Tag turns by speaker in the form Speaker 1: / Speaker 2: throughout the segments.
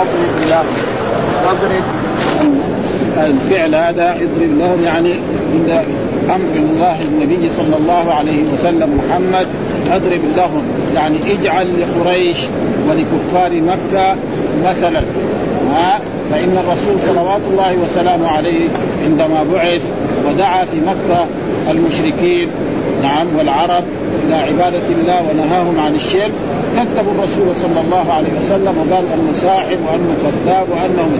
Speaker 1: واضرب لهم واضرب الفعل هذا اضرب لهم يعني عند أمر الله النبي صلى الله عليه وسلم محمد أضرب لهم. يعني اجعل لقريش ولكفار مكة مثلا. ها؟ فإن الرسول صلوات الله وسلامه عليه عندما بعث ودعا في مكة المشركين نعم والعرب إلى عبادة الله ونهاهم عن الشرك كذبوا الرسول صلى الله عليه وسلم وقالوا انه ساحر وانه كذاب وانه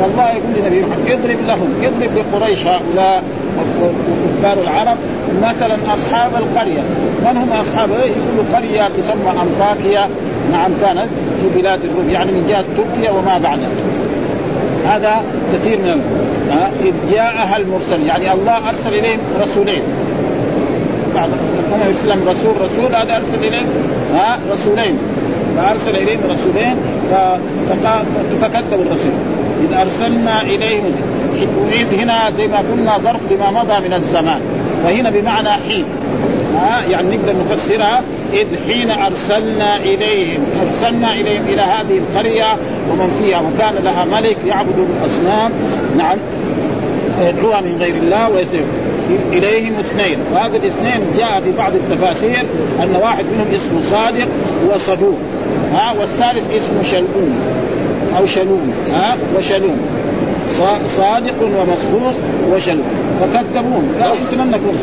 Speaker 1: فالله يقول لنبي محمد اضرب لهم اضرب لقريش هؤلاء وكفار العرب مثلا أصحاب القرية. من هم أصحاب؟ يقولوا قرية تسمى أنطاكيا. نعم كانت في بلاد الروم يعني من جهة تركيا وما بعدها. هذا كثير من إذ جاءها المرسل يعني الله أرسل إليهم رسولين. بعد الأمم الإسلام رسول رسول هذا أرسل إليهم ها؟ رسولين. فأرسل إليهم رسولين فكذبوا الرسول. إذ أرسلنا إليهم. وإذ هنا زي ما قلنا ظرف لما مضى من الزمان. وهنا بمعنى حين. ها؟ يعني نقدر نفسرها. إذ حين أرسلنا إليهم. أرسلنا إليهم إلى هذه القرية ومن فيها. وكان لها ملك يعبد الأصنام. نعم. يدعوها من غير الله ويسير. إليهم اثنين. وهذا الاثنين جاء في بعض التفاسير أن واحد منهم اسمه صادق وصدوق. ها والثالث اسمه شلؤون أو شلوم. ها وشلوم. صادق ومصدوق وشلوم فكذبوهم قالوا أنتم منكم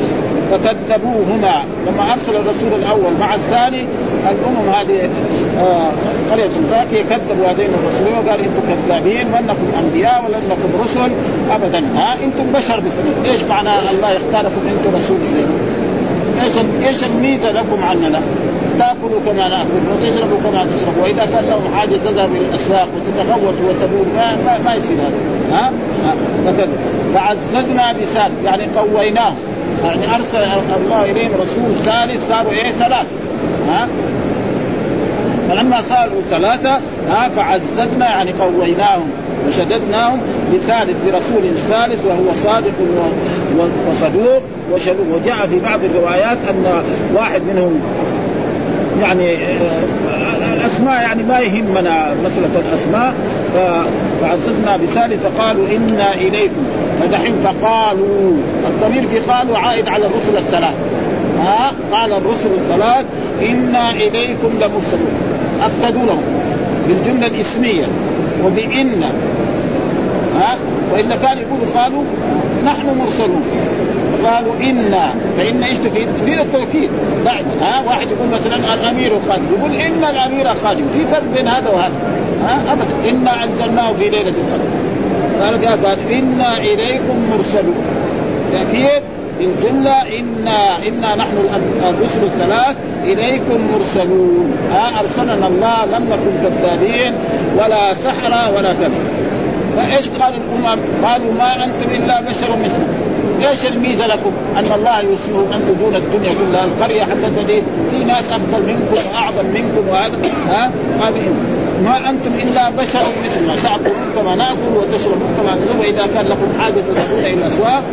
Speaker 1: فكذبوهما لما أرسل الرسول الأول مع الثاني الأمم هذه آه قرية انطاكيا كذبوا هذين الرسولين وقال أنتم كذابين وانكم أنبياء ولانكم رسل ابدا. ها أنتم بشر بسنة إيش معنى الله يختاركم أنتم رسول اليه إيش إيش الميزة لكم عننا؟ تأكلوا كما ناكل وتشربوا كما تشربوا. وإذا كان لهم حاجة تذهب إلى الأسواق وتتغوط وتبول ما, ما, ما يصير هذا. ها, ها؟ فعززنا بثالث يعني قويناه. يعني أرسل الله إليهم رسول ثالث صاروا إيه؟ ثلاثة. ها؟ فلما صاروا ثلاثة ها فعززنا يعني قويناهم وشددناهم بثالث برسول ثالث وهو صادق وصدوق. وجاء في بعض الروايات أن واحد منهم يعني آه، الأسماء يعني ما يهمنا مسألة الأسماء. فعززنا بثالث فقالوا إنا إليكم. فدحين فقالوا الضمير في قالوا عائد على الرسل الثلاث. ها؟ قال الرسل الثلاث إنا إليكم لمرسلون. اكدوا لهم بالجملة الإسمية وبإن. ها؟ والا كان يقولوا قالوا نحن مرسلون. قالوا إنا فإن إيش تفيد؟ تفيد التوكيد. بعد ها واحد يقول مثلا الأمير قادم يقول إن الأمير قادم في فرق بين هذا وهذا. ها أبدا إنا أنزلناه في ليلة القدر. قال قال إنا إليكم مرسلون. تأكيد الجملة إنا إنا نحن الرسل الثلاث إليكم مرسلون. ها أرسلنا الله لم نكن كذابين ولا سحرة ولا كذب. فإيش قال الأمم؟ قالوا ما أنتم إلا بشر مثلنا. إيش الميزة لكم؟ أن الله يوصيهم أن دون الدنيا كلها. القرية حقتها دي في ناس أفضل منكم وأعظم منكم وهذا. ها؟ ما أنتم إلا بشر مثلنا تأكلون كما نأكل وتشربون كما نشرب وإذا كان لكم حاجة تذهبون إلى الأسواق.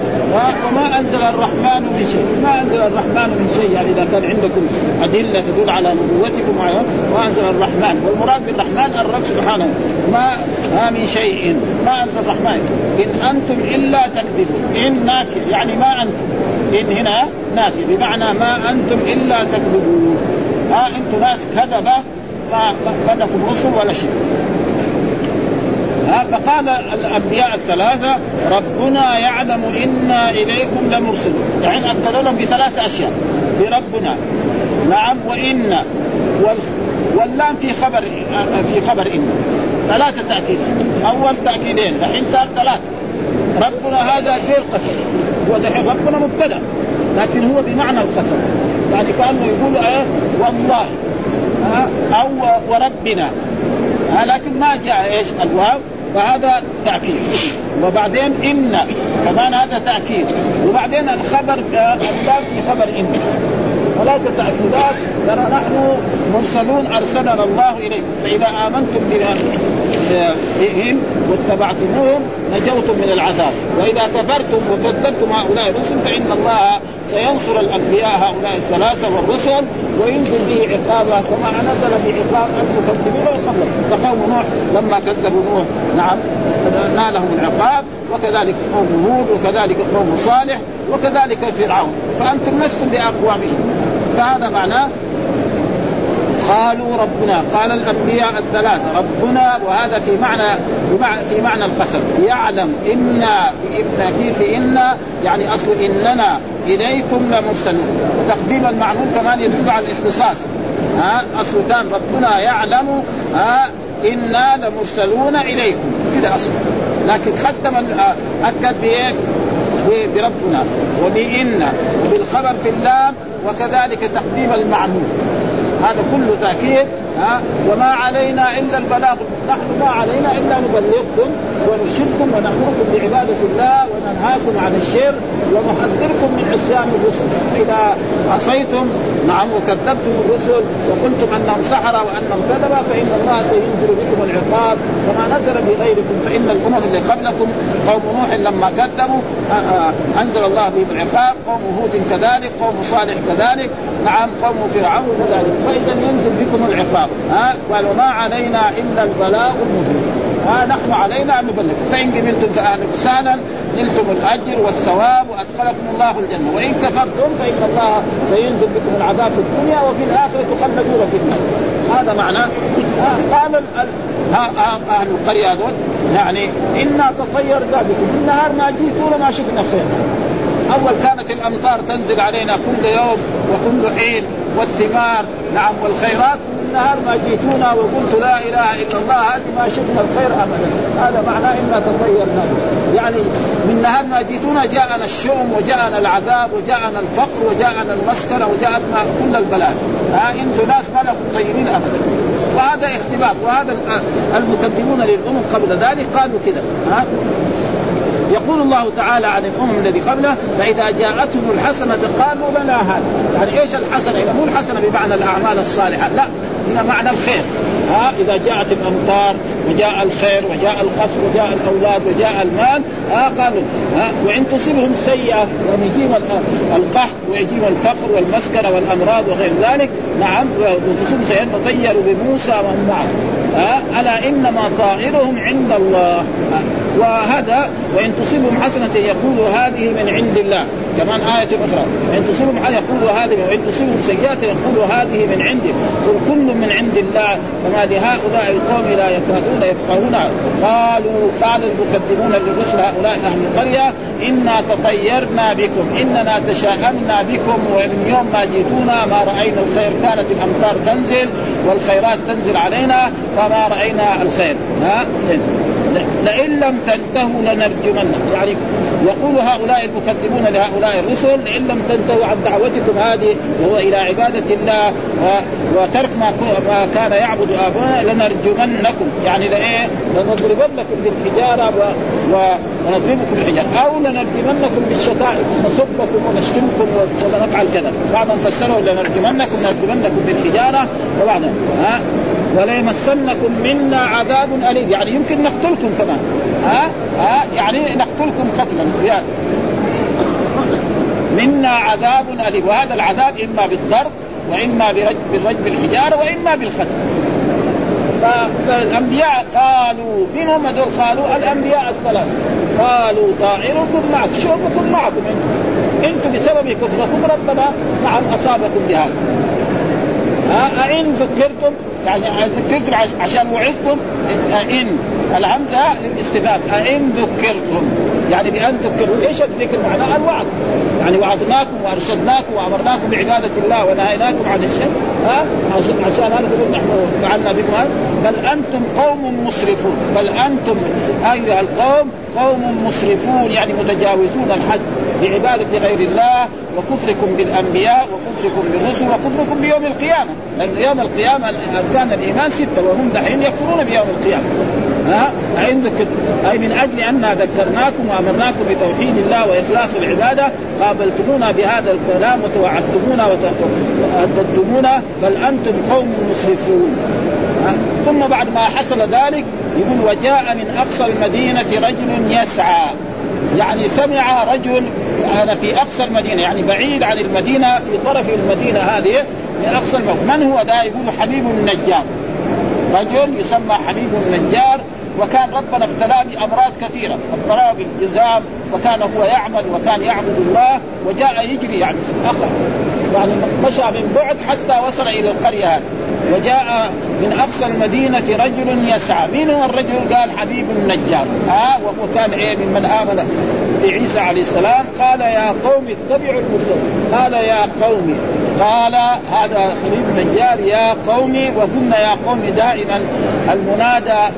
Speaker 1: وما أنزل الرحمن من شيء ما أنزل الرحمن من شيء يعني إذا كان عندكم أدلة تدل على نبوتكم ما أنزل الرحمن. والمراد بالرحمن الرب سبحانه. ما ما من شيء ما أنزل الرحمن. إن أنتم إلا تكذبون. إن نافيه يعني ما أنتم. إن هنا نافيه بمعنى ما أنتم إلا تكذبون. ها أنتم ناس كذبة ما لكم رسل ولا شيء. فقال الأنبياء الثلاثة ربنا يعلم إنا إليكم لمرسلون. يعني اكد لهم بثلاث أشياء. بربنا نعم وان واللام في خبر في خبر ان ثلاثة تاكيد أول تأكيدين الحين صار ثلاثة. ربنا هذا زي القسم هو ربنا مبتدأ لكن هو بمعنى القسم يعني كأنه يقول إيه والله. أو وربنا. لكن ما جاء إيش الواو فهذا تأكيد. وبعدين إن كمان هذا تأكيد. وبعدين الخبر اللام في خبر إن. ثلاثة تأكيدات ترى نحن مرسلون أرسلنا الله إليكم فإذا آمنتم بنا بهم واتبعتموهم نجوتم من العذاب. وإذا كفرتم وكذبتم هؤلاء الرسل فإن الله سينصر الأنبياء هؤلاء الثلاثة والرسل وينزل به عقابه كما نزل بعقاب المكذبين قبله فقوم نوح لما كذبوا نوح نعم نالهم العقاب وكذلك قوم هود وكذلك قوم صالح وكذلك فرعون. فأنتم لستم بأقوامهم. فهذا معناه قالوا ربنا قال الأنبياء الثلاثه ربنا وهذا في معنى في معنى القسم يعلم أنا بالتاكيد بإنا يعني أصل إننا إليكم لمرسلون. وتقديم المعمول كمان يدل على الاختصاص. ها أصل كان ربنا يعلم ها إنا لمرسلون إليكم. كذا أصل. لكن قدم أكد بإيه؟ بربنا. وبإن. وبالخبر في اللام وكذلك تقديم المعمول هذا كله تأكيد ها؟ وما علينا إلا البلاغ. نحن ما علينا إلا نبلغكم ونرشدكم ونأمركم بعبادة الله وننهاكم عن الشر ونحذركم من عصيان الرسل. فإذا عصيتم نعم وكذبتم الرسل وقلتم أنهم سحرة وأنهم كذبا فإن الله سينزل بكم العقاب كما نزل بغيركم فإن الأمم اللي قبلكم قوم نوح لما كذبوا أنزل الله بهم العقاب قوم هود كذلك قوم صالح كذلك نعم قوم فرعون كذلك فإذا ينزل بكم العقاب. ها؟ قال وما علينا إلا البلاء المبين. ها؟ نحن علينا أن نبلغ. فإن قبلتم فاهلا نلتم الأجر والثواب وأدخلكم الله الجنة. وإن كفرتم فإن الله سينزل بكم العذاب في الدنيا وفي الآخرة تخلدون في النار. هذا معناه قال أهل القرية هذول. يعني إنا تطيرنا بكم النهار ما جيتونا ما شفنا خير. أول كانت الأمطار تنزل علينا كل يوم وكل حين والثمار. نعم والخيرات النهار ما جيتونا وقلت لا إله إلا الله هذه ما شفنا الخير ابدا. هذا معناه إنا تطيرنا. يعني من نهار ما جيتونا جاءنا الشؤم وجاءنا العذاب وجاءنا الفقر وجاءنا المسكنة وجاءتنا كل البلاء. ها أنتم ناس ما لكم طيبين ابدا. وهذا اختبار. وهذا المكذبون للأمم قبل ذلك قالوا كذا ها؟ يقول الله تعالى عن الأمم الذي قبله فإذا جاءتهم الحسنة قالوا لنا هذا. يعني إيش الحسنة؟ مو الحسنة بمعنى الأعمال الصالحة لا هنا معنى الخير. ها إذا جاءت الأمطار وجاء الخير وجاء الخصر وجاء الأولاد وجاء المال ها قالوا ها وإن تصيبهم سيئة يعني يجيهم القحط ويجيهم الفقر والمسكنة والأمراض وغير ذلك نعم وإن تصيبهم سيئة تطيروا بموسى ومن معه ها؟ ألا إنما طائرهم عند الله. وهذا وإن تصيبهم حسنة يقول هذه من عند الله. كمان آية أخرى. إن تصيبهم يقول هذه وإن تصيبهم سيئات يقول هذه من عندي. قل كل من عند الله فما لهؤلاء القوم لا يكادون يفقهون. قالوا قال المكذبون للرسل هؤلاء أهل القرية إنا تطيرنا بكم إننا تشاءمنا بكم ومن يوم ما جئتونا ما رأينا الخير. كانت الأمطار تنزل والخيرات تنزل علينا فما رأينا الخير. ها؟ لئن لم تنتهوا لنرجمن يعني يقول هؤلاء المكذبون لهؤلاء الرسل لئن لم تنتهوا عن دعوتكم هذه وهو إلى عبادة الله وترك ما ما كان يعبد ابونا لنرجمنكم. يعني لإيه؟ لنضربنكم بالحجارة ونضربكم بالحجارة. أو لنرجمنكم بالشتائم نصبكم ونشتمكم ونفعل كذا. بعضهم فسروا لنرجمنكم نرجمنكم بالحجارة. وبعضهم ها؟ وليمسنكم منا عذاب أليم. يعني يمكن نقتلكم كمان. ها؟ ها؟ يعني نقتلكم قتلا. منا عذاب أليم. وهذا العذاب إما بالضرب وإما بالرجم الحجارة وإما بالختم فالأنبياء قالوا من هم هذول؟ قالوا الأنبياء الثلاثة. قالوا طائركم معكم شؤمكم معكم أنتم. أنتم بسبب كفركم ربنا نعم أصابكم بهذا. أئن ذكرتم يعني ذكرتم عشان وعظتم أئن الهمزة للاستفهام أئن ذكرتم. يعني بأن تذكروا إيش الذكر؟ معناه الوعظ يعني وعظناكم وأرشدناكم وأمرناكم بعبادة الله ونهيناكم عن الشرك. ها؟ عشان هذا تقول نحن فعلنا بكم بل أنتم قوم مسرفون. بل أنتم أيها القوم قوم مسرفون يعني متجاوزون الحد بعبادة غير الله وكفركم بالأنبياء وكفركم بالرسل وكفركم بيوم القيامة. لأن يوم القيامة أركان الإيمان ستة وهم دحين يكفرون بيوم القيامة. ها؟ عندك أي من أجل أننا ذكرناكم وأمرناكم بتوحيد الله وإخلاص العبادة قابلتمونا بهذا الكلام وتوعدتمونا وهددتمونا بل أنتم قوم مسرفون. ثم بعد ما حصل ذلك يقول وجاء من أقصى المدينة رجل يسعى. يعني سمع رجل أنا في أقصى المدينة يعني بعيد عن المدينة في طرف المدينة هذه من أقصى المدينة. من هو ده يقول حبيب النجار. رجل يسمى حبيب النجار. وكان ربنا ابتلاه بأمراض كثيرة ابتلاه بالجزام وكان هو يعمل وكان يعبد الله وجاء يجري يعني اخر يعني مشى من بعد حتى وصل إلى القرية هذه. وجاء من أقصى المدينة رجل يسعى، مين هو الرجل؟ قال حبيب النجار، ها؟ آه وكان إيه؟ ممن آمن بعيسى عليه السلام، قال يا قوم اتبعوا المرسلين، قال يا قوم. قال هذا حبيب النجار يا قومي وقلنا يا قوم دائما المنادى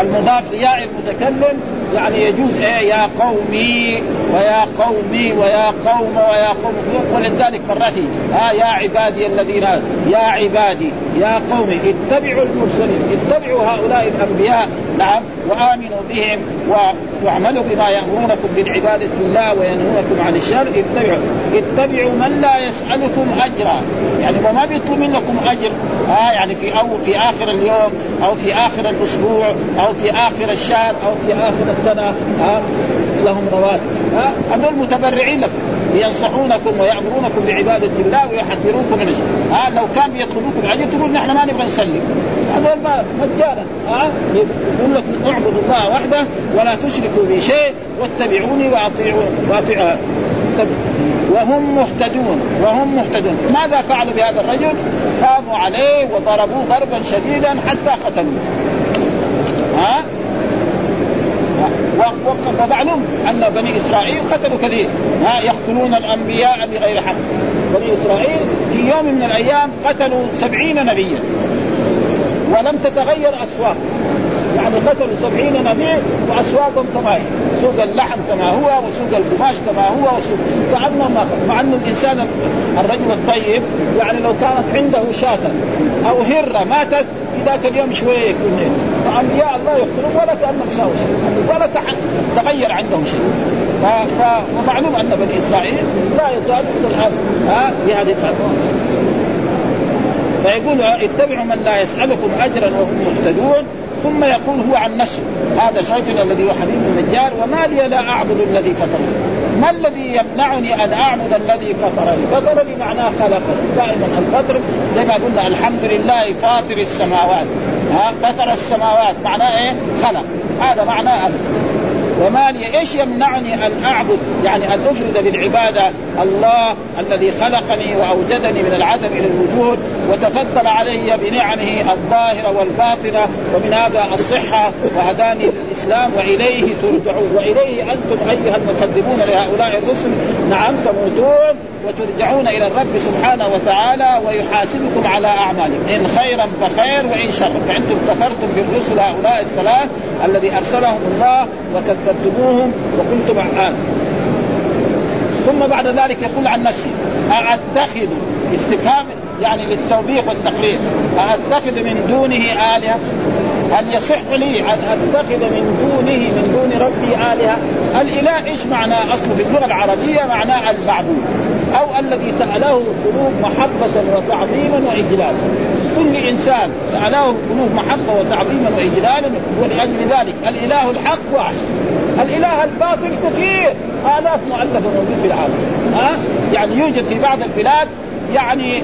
Speaker 1: المضاف لياء المتكلم يعني يجوز إيه؟ يا قومي. ويا قومي ويا قوم ويا قوم ولذلك مرات آه يا عبادي الذين يا عبادي يا قوم اتبعوا المرسلين اتبعوا هؤلاء الأنبياء نعم وآمنوا بهم واعملوا بما يأمرونكم بالعباده الله وينهونكم عن الشر. اتبعوا اتبعوا من لا يسألكم أجرا. يعني وما بيطلب منكم أجر. آه يعني في أو في آخر اليوم أو في آخر الأسبوع أو في آخر الشهر أو في آخر السنة. آه لهم رواتب هذول متبرعين لكم. ينصحونكم ويأمرونكم بعبادة الله ويحذرونكم من الشر. آه لو كان بيطلبوكم اجر تقول نحن ما نبغى نسلم. هذول مجانا. آه يقول لكم اعبدوا الله وحده ولا تشركوا به شيء واتبعوني واطيعوا واطيعوا. وهم مهتدون. وهم مهتدون. ماذا فعلوا بهذا الرجل؟ قاموا عليه وضربوه ضربا شديدا حتى قتلوه. ها؟ ومعلوم أن بني إسرائيل قتلوا كثير. ها يقتلون الأنبياء بغير حق. بني إسرائيل في يوم من الأيام قتلوا سبعين نبيا. ولم تتغير اصوات يعني قتلوا سبعين نبي وأسواقهم كما هي سوق اللحم كما هو وسوق القماش كما هو وسوق كأنه ما مع انه الإنسان الرجل الطيب يعني لو كانت عنده شاة أو هرة ماتت في ذاك اليوم شوية يكون فانبياء الله يقتلون ولا كأنهم ساووا شيء ولا تغير عندهم شيء. ف... ف... ومعلوم أن بني إسرائيل لا يزال الان ها بهذه فيقول اتبعوا من لا يسألكم اجرا وهم مهتدون ثم يقول هو عن نفسه هذا شيخنا الذي هو حبيب النجار وما لي لا أعبد الذي فطرني ما الذي يمنعني أن أعبد الذي فطرني؟ فطرني معناه خلقني، دائما الفطر زي ما قلنا الحمد لله فاطر السماوات، ها فطر السماوات معناه إيه؟ خلق، هذا معناه وما لي إيش يمنعني أن أعبد؟ يعني أن أفرد بالعبادة الله الذي خلقني وأوجدني من العدم إلى الوجود وتفضل علي بنعمه الظاهرة والباطنة ومن هذا الصحة وهداني للإسلام وإليه ترجعون وإليه أنتم أيها المكذبون لهؤلاء الرسل نعم تموتون وترجعون إلى الرب سبحانه وتعالى ويحاسبكم على أعمالكم. إن خيرا فخير وإن شرا. فانتم كفرتم بالرسل هؤلاء الثلاث الذي أرسلهم الله وكذبتموهم وكنتم آن ثم بعد ذلك يقول عن نفسه أأتخذ استفهام يعني للتوبيخ والتقرير أأتخذ من دونه آلهة؟ هل يصح لي أن أتخذ من دونه من دون ربي آلهة؟ الإله إيش معنى أصله في اللغة العربية معناه المعبود أو الذي سأله القلوب محبة وتعظيما وإجلالا. كل إنسان ساله قلوب محبة وتعظيما وإجلالا ولأجل ذلك الإله الحق واحد. الإله الباطل كثير. آلاف مؤلفه موجود في العالم. ها؟ يعني يوجد في بعض البلاد يعني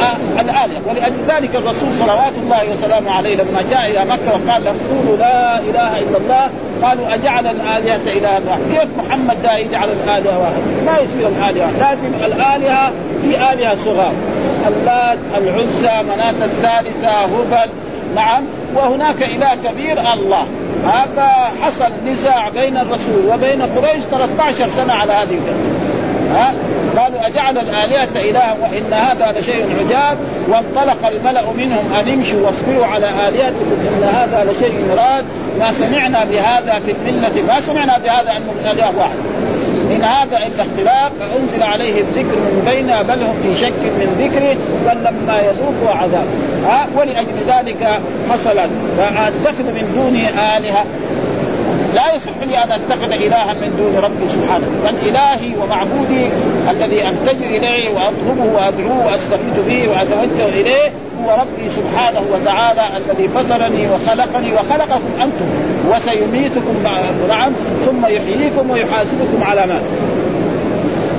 Speaker 1: آه الآلهة ولأجل ذلك الرسول صلوات الله وسلامه عليه لما جاء إلى مكة وقال لهم قولوا لا إله إلا الله قالوا أجعل الآلهة إلها واحد. كيف محمد دا يجعل الآلهة واحد؟ ما يصير الآلهة لازم الآلهة في آلهة صغار. اللات العزى مناة الثالثة هبل. نعم. وهناك إله كبير الله. هذا حصل نزاع بين الرسول وبين قريش 13 سنة على هذه الكلمة. ها؟ قالوا أجعل الآلهة إلها وإن هذا لشيء عجاب. وانطلق الملأ منهم أن امشوا واصبروا على آلهتكم إن هذا لشيء يراد ما سمعنا بهذا في الملة ما سمعنا بهذا أن الآلهة واحد. إن هذا إلا اختلاف فأنزل عليه الذكر من بيننا بل هم في شك من ذكره بل لما يذوقوا عذاب. ها؟ ولأجل ذلك حصلت فأتخذ من دونه آلهة. لا يصح لي أن أتخذ إلها من دون ربي سبحانه. بل إلهي ومعبودي الذي التجر إليه وأطلبه وأدعوه وأستغيث به وأتوجه إليه هو ربي سبحانه وتعالى الذي فطرني وخلقني وخلقكم أنتم وسيميتكم نعم ثم يحييكم ويحاسبكم على ما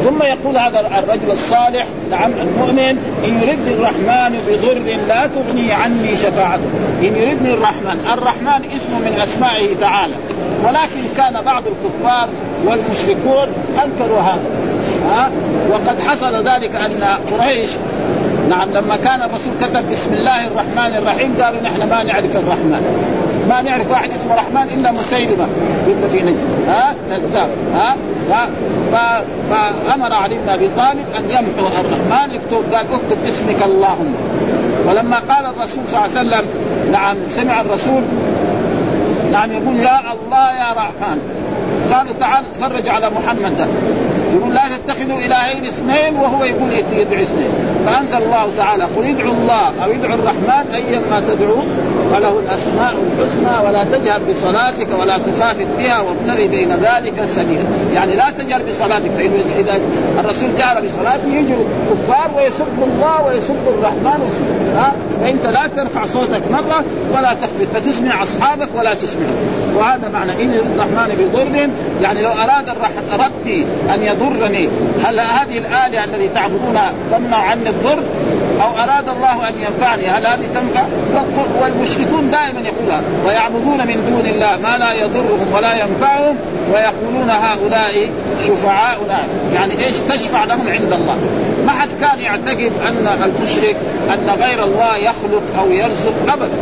Speaker 1: ثم يقول هذا الرجل الصالح نعم المؤمن إن يردني الرحمن بضر لا تغني عني شفاعته. إن يردني الرحمن الرحمن اسم من أسمائه تعالى ولكن كان بعض الكفار والمشركون أنكروا هذا. ها؟ وقد حصل ذلك أن قريش نعم لما كان الرسول كتب بسم الله الرحمن الرحيم قالوا نحن ما نعرف الرحمن. ما نعرف واحد اسمه رحمن إلا مسيلمة. إلا في نجد ها؟ كذاب ها؟ فأمر علي بن أبي طالب أن يمحو الرحمن. يكتب قال اكتب اسمك اللهم. ولما قال الرسول صلى الله عليه وسلم نعم سمع الرسول نعم يقول يا الله يا رحمن. قالوا تعال تفرج على محمد. ده يقول لا تتخذوا إلهين اثنين وهو يقول يدعي اثنين. فأنزل الله تعالى قل ادعوا الله أو ادعوا الرحمن ايا ما تدعوا وله الأسماء الحسنى ولا تجهر بصلاتك ولا تخافت بها وابتغي بين ذلك سبيلا. يعني لا تجهر بصلاتك فإذا إذا الرسول جهر بصلاته يجري الكفار ويسب الله ويسب الرحمن ويسب ها؟ فإنت لا ترفع صوتك مرة ولا تخفت فتسمع أصحابك ولا تسمعهم وهذا معنى إن الرحمن بضر يعني لو أراد ربي أن يضرني. هل هذه الآلهة التي تعبدونها تمنع عني الضر؟ أو أراد الله أن ينفعني؟ هل هذه تنفع؟ والمشركون دائما يقولها ويعبدون من دون الله ما لا يضرهم ولا ينفعهم ويقولون هؤلاء شفعاؤنا. يعني إيش تشفع لهم عند الله؟ ما حد كان يعتقد أن المشرك أن غير الله يخلق أو يرزق ابدا.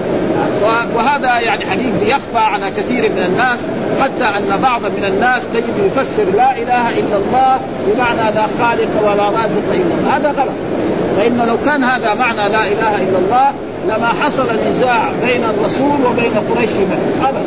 Speaker 1: وهذا يعني حديث يخفى على كثير من الناس حتى أن بعض من الناس تجد يفسر لا إله إلا الله بمعنى لا خالق ولا رازق إلا الله. هذا غلط. فإن لو كان هذا معنى لا إله إلا الله لما حصل نزاع بين الرسول وبين قريش أبدا.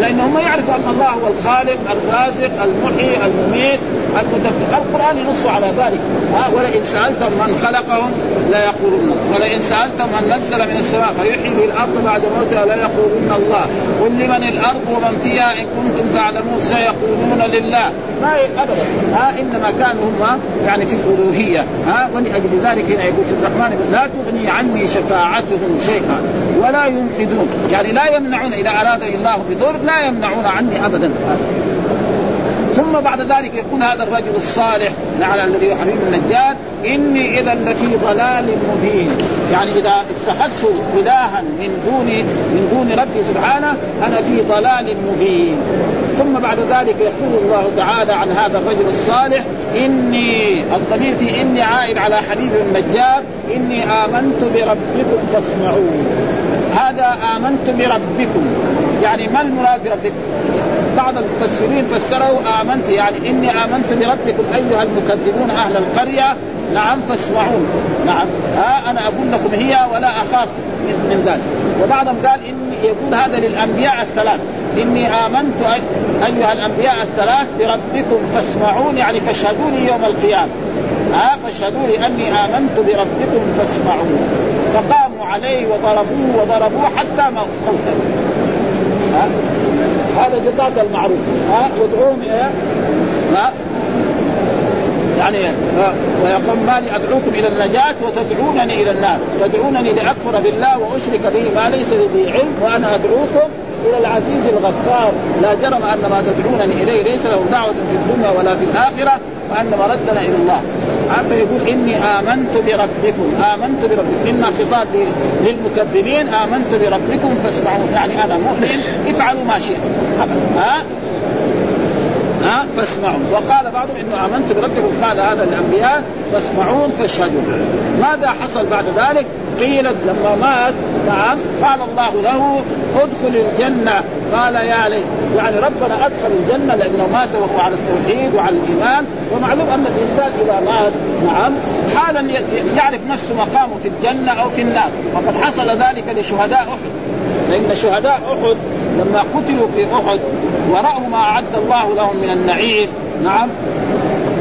Speaker 1: لأنهم ما يعرفوا أن الله هو الخالق الرازق المحيي المميت. المدبر القرآن ينص على ذلك. ها ولئن سألتم من خلقهم لا يقولون. ولئن سألتم من نزل من السماء فيحيي الأرض بعد موتها لا يقولون الله. قل لمن الأرض ومن فيها إن كنتم تعلمون سيقولون لله. ما ابدا. ها إنما كانوا هم يعني في الألوهية. ها ولأجل ذلك هنا يقول الرحمن لا تغني عني شفاعتهم شيئا ولا ينقذون يعني لا يمنعون إذا ارادني الله بضر لا يمنعون عني ابدا. ثم بعد ذلك يقول هذا الرجل الصالح على الذي هو حبيب النجار إني اذا لفي ضلال مبين. يعني إذا اتخذت الها من دون من دون ربي سبحانه أنا في ضلال مبين. ثم بعد ذلك يقول الله تعالى عن هذا الرجل الصالح اني الضمير في إني عائد على حبيب النجار إني آمنت بربكم فاسمعون هذا آمنت بربكم. يعني ما المراد بربكم؟ بعض المفسرين فسروا آمنت يعني إني آمنت بربكم أيها المكذبون أهل القرية. نعم فاسمعون. نعم. ها أنا أقول لكم هي ولا أخاف من, من ذلك. وبعضهم قال إني يقول هذا للأنبياء الثلاث. إني آمنت أيها الأنبياء الثلاث بربكم فاسمعون يعني فاشهدوني يوم القيامة. ها فاشهدوا لي أني آمنت بربكم فاسمعون. فقاموا عليه وضربوه وضربوه حتى ها؟ هذا جزاك المعروف. ها يدعوهم ها. يعني ويقول مالي أدعوكم إلى النجاة وتدعونني إلى النار. تدعونني لأكفر بالله وأشرك به ما ليس لي به علم وأنا أدعوكم إلى العزيز الغفار. لا جرم أن ما تدعونني إليه ليس له دعوة في الدنيا ولا في الآخرة وأن مردنا إلى الله. فيقول إني آمنت بربكم. آمنت بربكم. إما خطاب للمكذبين. آمنت بربكم فاسمعون يعني أنا مؤمن. افعلوا ما شئتم ها؟ ها؟ فاسمعون وقال بعضهم إنه آمنت بربكم. قال هذا الانبياء فاسمعون فاشهدوا. ماذا حصل بعد ذلك؟ قيل لما مات نعم قال الله له ادخل الجنة. قال يا ليت يعني ربنا أدخل الجنة لأنه مات وهو على التوحيد وعلى الإيمان. ومعلوم أن الإنسان إذا مات نعم حالا يعرف نفسه مقامه في الجنة أو في النار. وقد حصل ذلك لشهداء أحد. فإن شهداء أحد لما قتلوا في أحد وراوا ما أعد الله لهم من النعيم نعم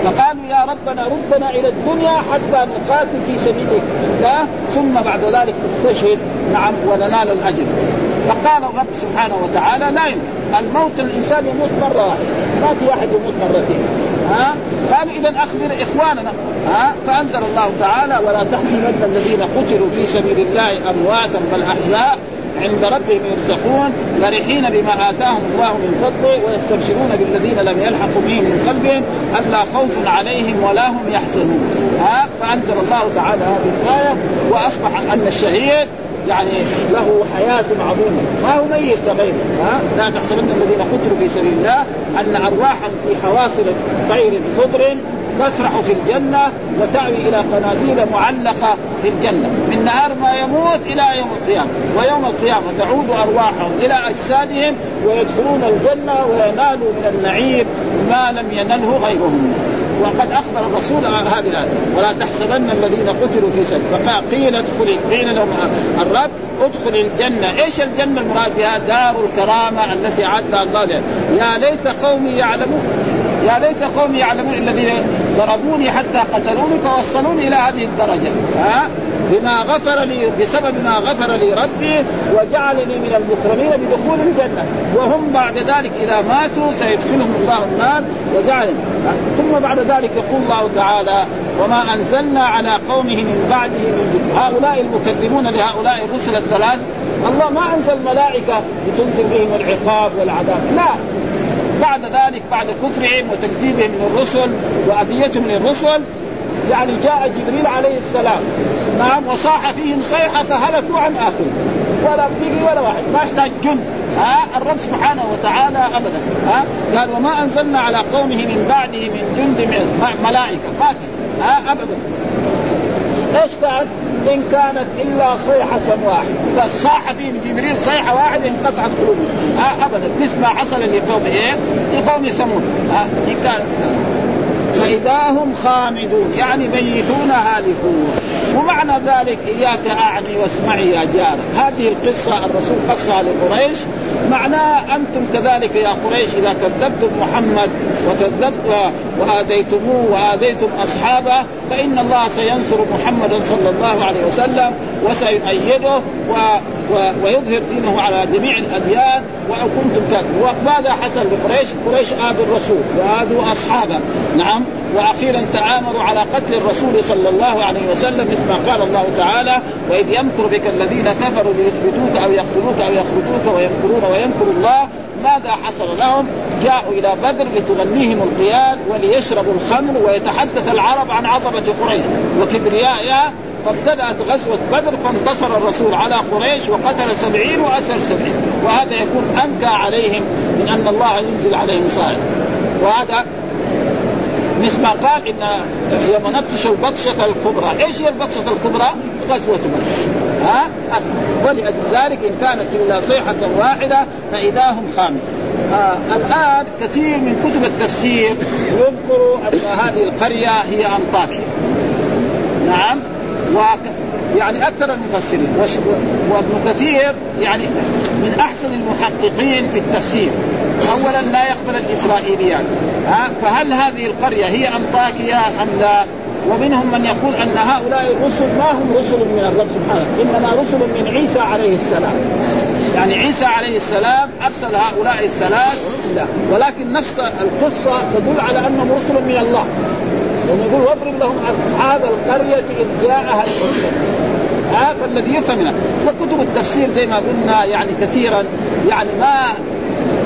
Speaker 1: فقالوا يا ربنا ردنا إلى الدنيا حتى نقاتل في سبيل الله ثم بعد ذلك نستشهد نعم وننال الأجر. فقال الرب سبحانه وتعالى لا يمكن. الموت الإنسان يموت مرة واحدة. ما في واحد يموت مرتين. ها؟ قالوا اذا أخبر إخواننا. ها؟ فأنزل الله تعالى ولا تحسبن الذين قتلوا في سبيل الله أمواتا بل أحياء. عند ربهم يرزقون فرحين بما آتاهم الله من فضله ويستبشرون بالذين لم يلحقوا بهم من قلبهم ألا خوف عليهم ولا هم يحزنون. ها؟ فأنزل الله تعالى هذه الآية وأصبح أن الشهيد يعني له حياة عظيمة. ما هو ميت كغيره ها؟ لا تحسبن الذين قتلوا في سبيل الله أن أرواحهم في حواصل طير خضر تسرح في الجنة وتأوي إلى قناديل معلقة في الجنة. من نهار ما يموت إلى يوم القيامة. ويوم القيامة تعود أرواحهم إلى أجسادهم ويدخلون الجنة وينالوا من النعيم ما لم ينله غيرهم. وقد أخبر الرسول هذه الآية. ولا تحسبن الذين قتلوا في سبيل فقال قيل ادخل قيل لهم الرب ادخل الجنة، إيش الجنة المراد بها؟ دار الكرامة التي اعدها الله. يا ليت قومي يعلمون. يا ليت قومي يعلمون الذين ضربوني حتى قتلوني فوصلوني إلى هذه الدرجة. ها؟ بما غفر لي بسبب ما غفر لي ربي وجعلني من المكرمين بدخول الجنة. وهم بعد ذلك إذا ماتوا سيدخلهم الله النار وجعل ثم بعد ذلك يقول الله تعالى وما أنزلنا على قومه من بعده من هؤلاء المكذبون لهؤلاء الرسل الثلاث. الله ما أنزل ملائكه لتنزل بهم العقاب والعذاب. لا. بعد ذلك بعد كفرهم وتكذيبهم للرسل وأذيتهم للرسل يعني جاء جبريل عليه السلام. نعم وصاح فيهم صيحة فهلكوا عن اخره ولا بقي ولا واحد ما يحتاج جند ها الرب سبحانه وتعالى ابدا. ها قال وما أنزلنا على قومه من بعده من جند ملائكة. ما ها ابدا. إيش كان؟ إن كانت إلا صيحة واحدة؟ فصاح فيهم جبريل صيحة واحدة انقطعت قلوبهم. ها ابدا. مثل ما حصل لقوم إيه؟ لقوم ثمود ها إن كان فإذا هم خامدون يعني ميتون هالكون. ومعنى ذلك إياك أعني واسمعي يا جار. هذه القصة الرسول قصها لقريش. معناه أنتم كذلك يا قريش إذا كذبتم محمد وكذبت وآذيتموه وآذيتم أصحابه فإن الله سينصر محمدا صلى الله عليه وسلم وسيؤيده و... و... ويظهر دينه على جميع الأديان. وأو كنتم وماذا حصل لقريش؟ قريش آذوا الرسول وآذوا أصحابه. نعم. وأخيرا تآمروا على قتل الرسول صلى الله عليه وسلم مثل ما قال الله تعالى وإذ يمكر بك الذين كفروا ليثبتوك أو يقتلوك أو يخرجوك ويمكرون ويمكر الله ماذا حصل لهم؟ جاءوا إلى بدر لتغنيهم القياد وليشربوا الخمر ويتحدث العرب عن عظمة قريش وكبريائها فابتدأت غزوة بدر فانتصر الرسول على قريش وقتل سبعين وأسر سبعين وهذا يكون أنكى عليهم من أن الله ينزل عليهم صائم وهذا مثل ما قال إن يوم نبطش البطشة الكبرى، إيش هي البطشة الكبرى؟ غزوة بدر. ها؟ ولأجل ذلك إن كانت إلا صيحة واحدة فإذا هم خامد. آه الآن كثير من كتب التفسير يذكروا أن هذه القرية هي أنطاكيا. نعم و يعني أكثر المفسرين وابن كثير يعني من أحسن المحققين في التفسير اولا لا يقبل الاسرائيليات ها فهل هذه القرية هي أنطاكيا أم لا؟ ومنهم من يقول أن هؤلاء الرسل ما هم رسل من الرب سبحانه؟ إنما رسل من عيسى عليه السلام. يعني عيسى عليه السلام أرسل هؤلاء الثلاث لا ولكن نفس القصة تدل على أنهم رسل من الله. ونقول واضرب لهم أصحاب القرية إذ جاءها المرسل ها فالذي يفهم وكتب التفسير زي ما قلنا يعني كثيرا يعني ما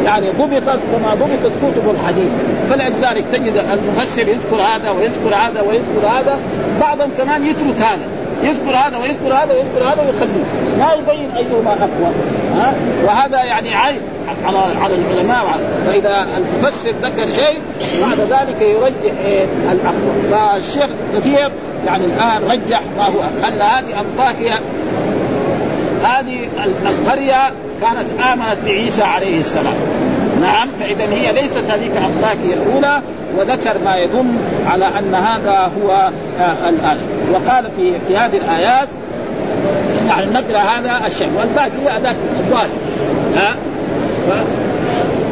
Speaker 1: يعني ضبطت كما ضبطت كتب الحديث. فلذلك تجد المفسر يذكر هذا ويذكر هذا ويذكر هذا بعضهم كمان يترك هذا. يذكر هذا ويذكر هذا ويذكر هذا ويخليه. ما يبين أيهما أقوى. ها؟ وهذا يعني عيب على على العلماء. فإذا المفسر ذكر شيء بعد ذلك يرجح إيه الأقوى. فالشيخ كثير يعني الآن رجح ما هو ان هذه انطاكيا هذه القرية كانت آمنت بعيسى عليه السلام. نعم فاذا هي ليست هذيك انطاكيا الأولى وذكر ما يدل على أن هذا هو آه الآية وقال في في هذه الآيات يعني نقرأ هذا الشيء. والباقي هي ذاك الظاهر. ها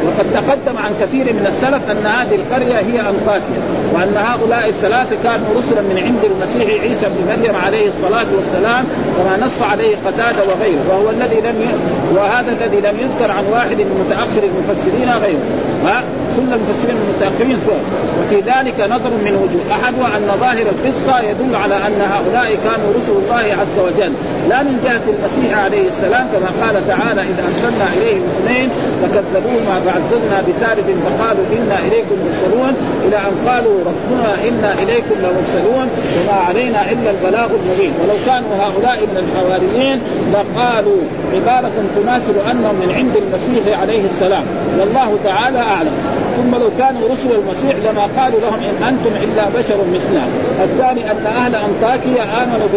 Speaker 1: وقد تقدم عن كثير من السلف أن هذه القرية هي أنطاكيا وأن هؤلاء الثلاثة كانوا رسلا من عند المسيح عيسى بن مريم عليه الصلاة والسلام كما نص عليه قتادة وغيره وهو الذي لم ي... وهذا الذي لم يذكر عن واحد من متأخر المفسرين غيره. ها؟ كل المفسرين المتاخرين وفي ذلك نظر من وجوه. احدها أن ظاهر القصة يدل على أن هؤلاء كانوا رسل الله عز وجل. لا من جهة المسيح عليه السلام كما قال تعالى اذا أرسلنا إليهم اثنين فكذبوهما فعززنا بثالث فقالوا إنا إليكم مرسلون. إلى أن قالوا ربنا إنا إليكم لمرسلون. وما علينا إلا البلاغ المبين. ولو كانوا هؤلاء من الحواريين لقالوا عبارة تماثل أنهم من عند المسيح عليه السلام. والله تعالى أعلم. ثم لو كانوا رسل المسيح لما قالوا لهم إن أنتم إلا بشر مثلنا. الثاني أن أهل أنطاكيا آمنوا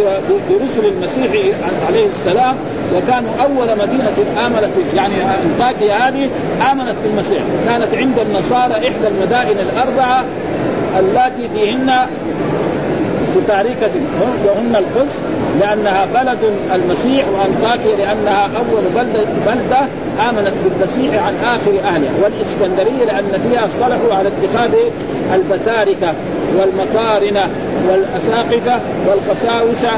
Speaker 1: برسل المسيح عليه السلام وكانوا أول مدينة آمنت يعني أنطاكيا هذه آمنت بالمسيح. كانت عند النصارى إحدى المدائن الأربعة اللاتي فيهن بتاريكة وهن القدس. لأنها بلد المسيح وأنطاكيا لأنها أول بلدة, بلدة آمنت بالمسيح عن آخر أهلها. والإسكندرية لأن فيها صلحوا على اتخاذ البتاركة والمقارنة. والأساقفة والقساوسة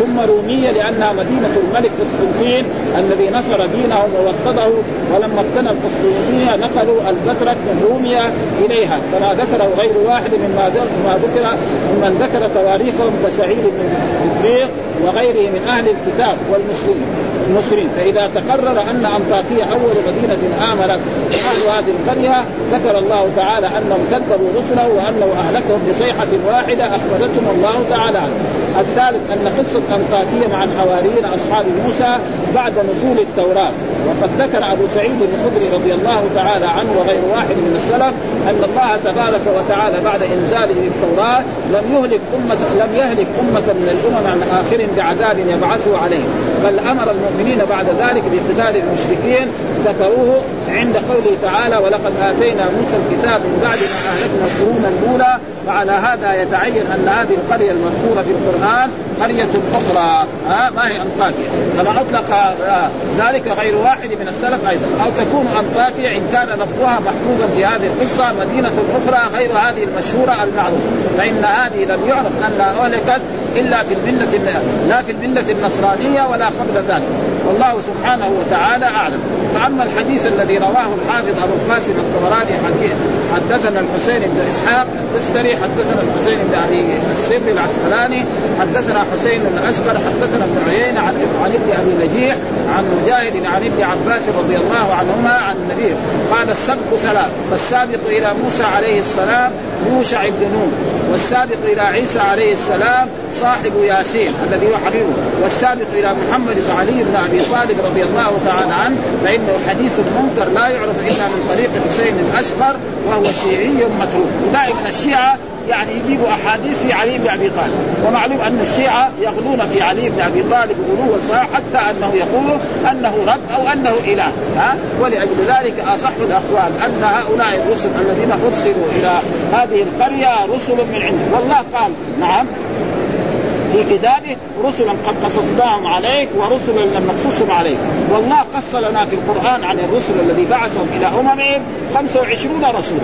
Speaker 1: ثم رومية لأنها مدينة الملك قسطنطين الذي نصر دينهم ووطده. ولما اقتنى القسطنطينية نقلوا البترك من روميا إليها. كما ذكره غير واحد مما ما ذكر ممن ذكر تواريخهم كسعيد بن وغيره من أهل الكتاب والمسلمين. المسلمين فإذا تقرر أن أنطاكية أول مدينة آمنت أهل هذه القرية ذكر الله تعالى أنهم كذبوا رسله وأنه أهلكهم بصيحة واحدة أخبرتهم الله تعالى الثالث أن قصة أنطاكية مع الحواريين أصحاب موسى بعد نزول التوراة. وقد ذكر أبو سعيد الخدري رضي الله تعالى عنه وغير واحد من السلف أن الله تبارك وتعالى بعد إنزاله التوراة لم يهلك أمة لم يهلك أمة من الأمم عن آخرهم بعذاب يبعثه عليهم. بل أمر المؤمنين بعد ذلك بقتال المشركين. ذكروه عند قوله تعالى ولقد آتينا موسى الكتاب من بعد ما أهلكنا القرون الأولى وعلى هذا يتعين أن هذه القرية المذكورة في القرآن قرية أخرى. ها ما هي أنطاكيا. كما أطلق آه، ذلك غير واحد من السلف أيضا. أو تكون أنطاكيا إن كان لفظها محفوظا في هذه القصة مدينة أخرى غير هذه المشهورة المعروفة. فإن هذه لم يعرف أنها أهلكت إلا في الملة لا في الملة النصرانية ولا قبل ذلك. والله سبحانه وتعالى أعلم. فأما الحديث الذي رواه الحافظ أبو القاسم الطبراني حدثنا الحسين بن إسحاق الدستري حدثنا الحسين بن أبي السر العسقلاني حدثنا حسين بن أشقر حدثنا ابن عيينة عن عن ابن أبي نجيح عن مجاهد عن ابن عباس رضي الله عنهما عن النبي. قال السبق ثلاث فالسابق إلى موسى عليه السلام يوشع بن نون والسابق إلى عيسى عليه السلام صاحب ياسين الذي هو حبيبه. والسابق إلى محمد علي بن أبي طالب رضي الله تعالى عنه فإنه حديث منكر لا يعرف إلا من طريق حسين الاشقر وهو شيعي متروك ودائما الشيعة يعني يجيبوا أحاديث في علي بن أبي طالب. ومعلوم أن الشيعة يغلون في علي بن أبي طالب صحيح حتى أنه يقول أنه رب أو أنه إله. ها؟ ولأجل ذلك أصح الأقوال أن هؤلاء الرسل الذين أرسلوا إلى هذه القرية رسل من عنده. والله قال نعم. في كتابه رسلا قد قصصناهم عليك ورسلا لم نقصصهم عليك. والله قص لنا في القرآن عن الرسل الذي بعثهم إلى أممهم 25 رسولا.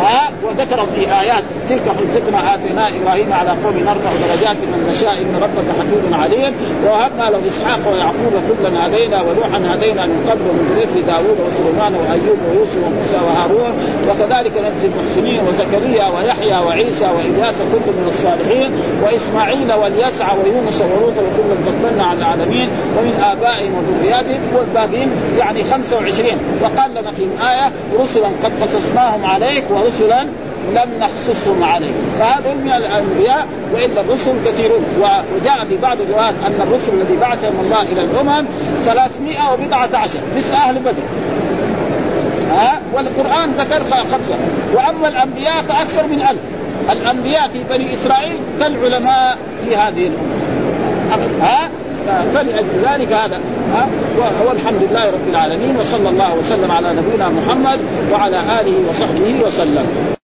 Speaker 1: ها وذكر في آيات تلك حجتنا آتينا إبراهيم على قوم نرفع درجات من نشاء إن ربك حكيم عليم. ووهبنا له إسحاق ويعقوب كلا هدينا ونوحا هدينا من قبل من ذريه داوود وسليمان وأيوب ويوسف وموسى وهارون. وكذلك نجزي المحسنين وزكريا ويحيى وعيسى وإلياس كل من الصالحين. وإسماعيل واليسع ويونس ولوط وكلا فضلنا على العالمين. ومن آبائهم وذرياتهم والباقين يعني 25 وقال لنا في الايه رسلا قد قصصناهم عليك ورسلا رسلا لم نخصصهم عليه. فهذا من الأنبياء وإلا الرسل كثيرون. وجاء في بعض الروايات أن الرسل الذي بعثهم الله إلى الأمم 300 وبضعة عشر مثل أهل بدر. ها؟ والقرآن ذكر خمسة. وأما الأنبياء فأكثر من ألف. الأنبياء في بني إسرائيل كالعلماء في هذه الأمة. ها؟ فلأجل ذلك هذا ها؟ والحمد لله رب العالمين وصلى الله وسلم على نبينا محمد وعلى آله وصحبه وسلم.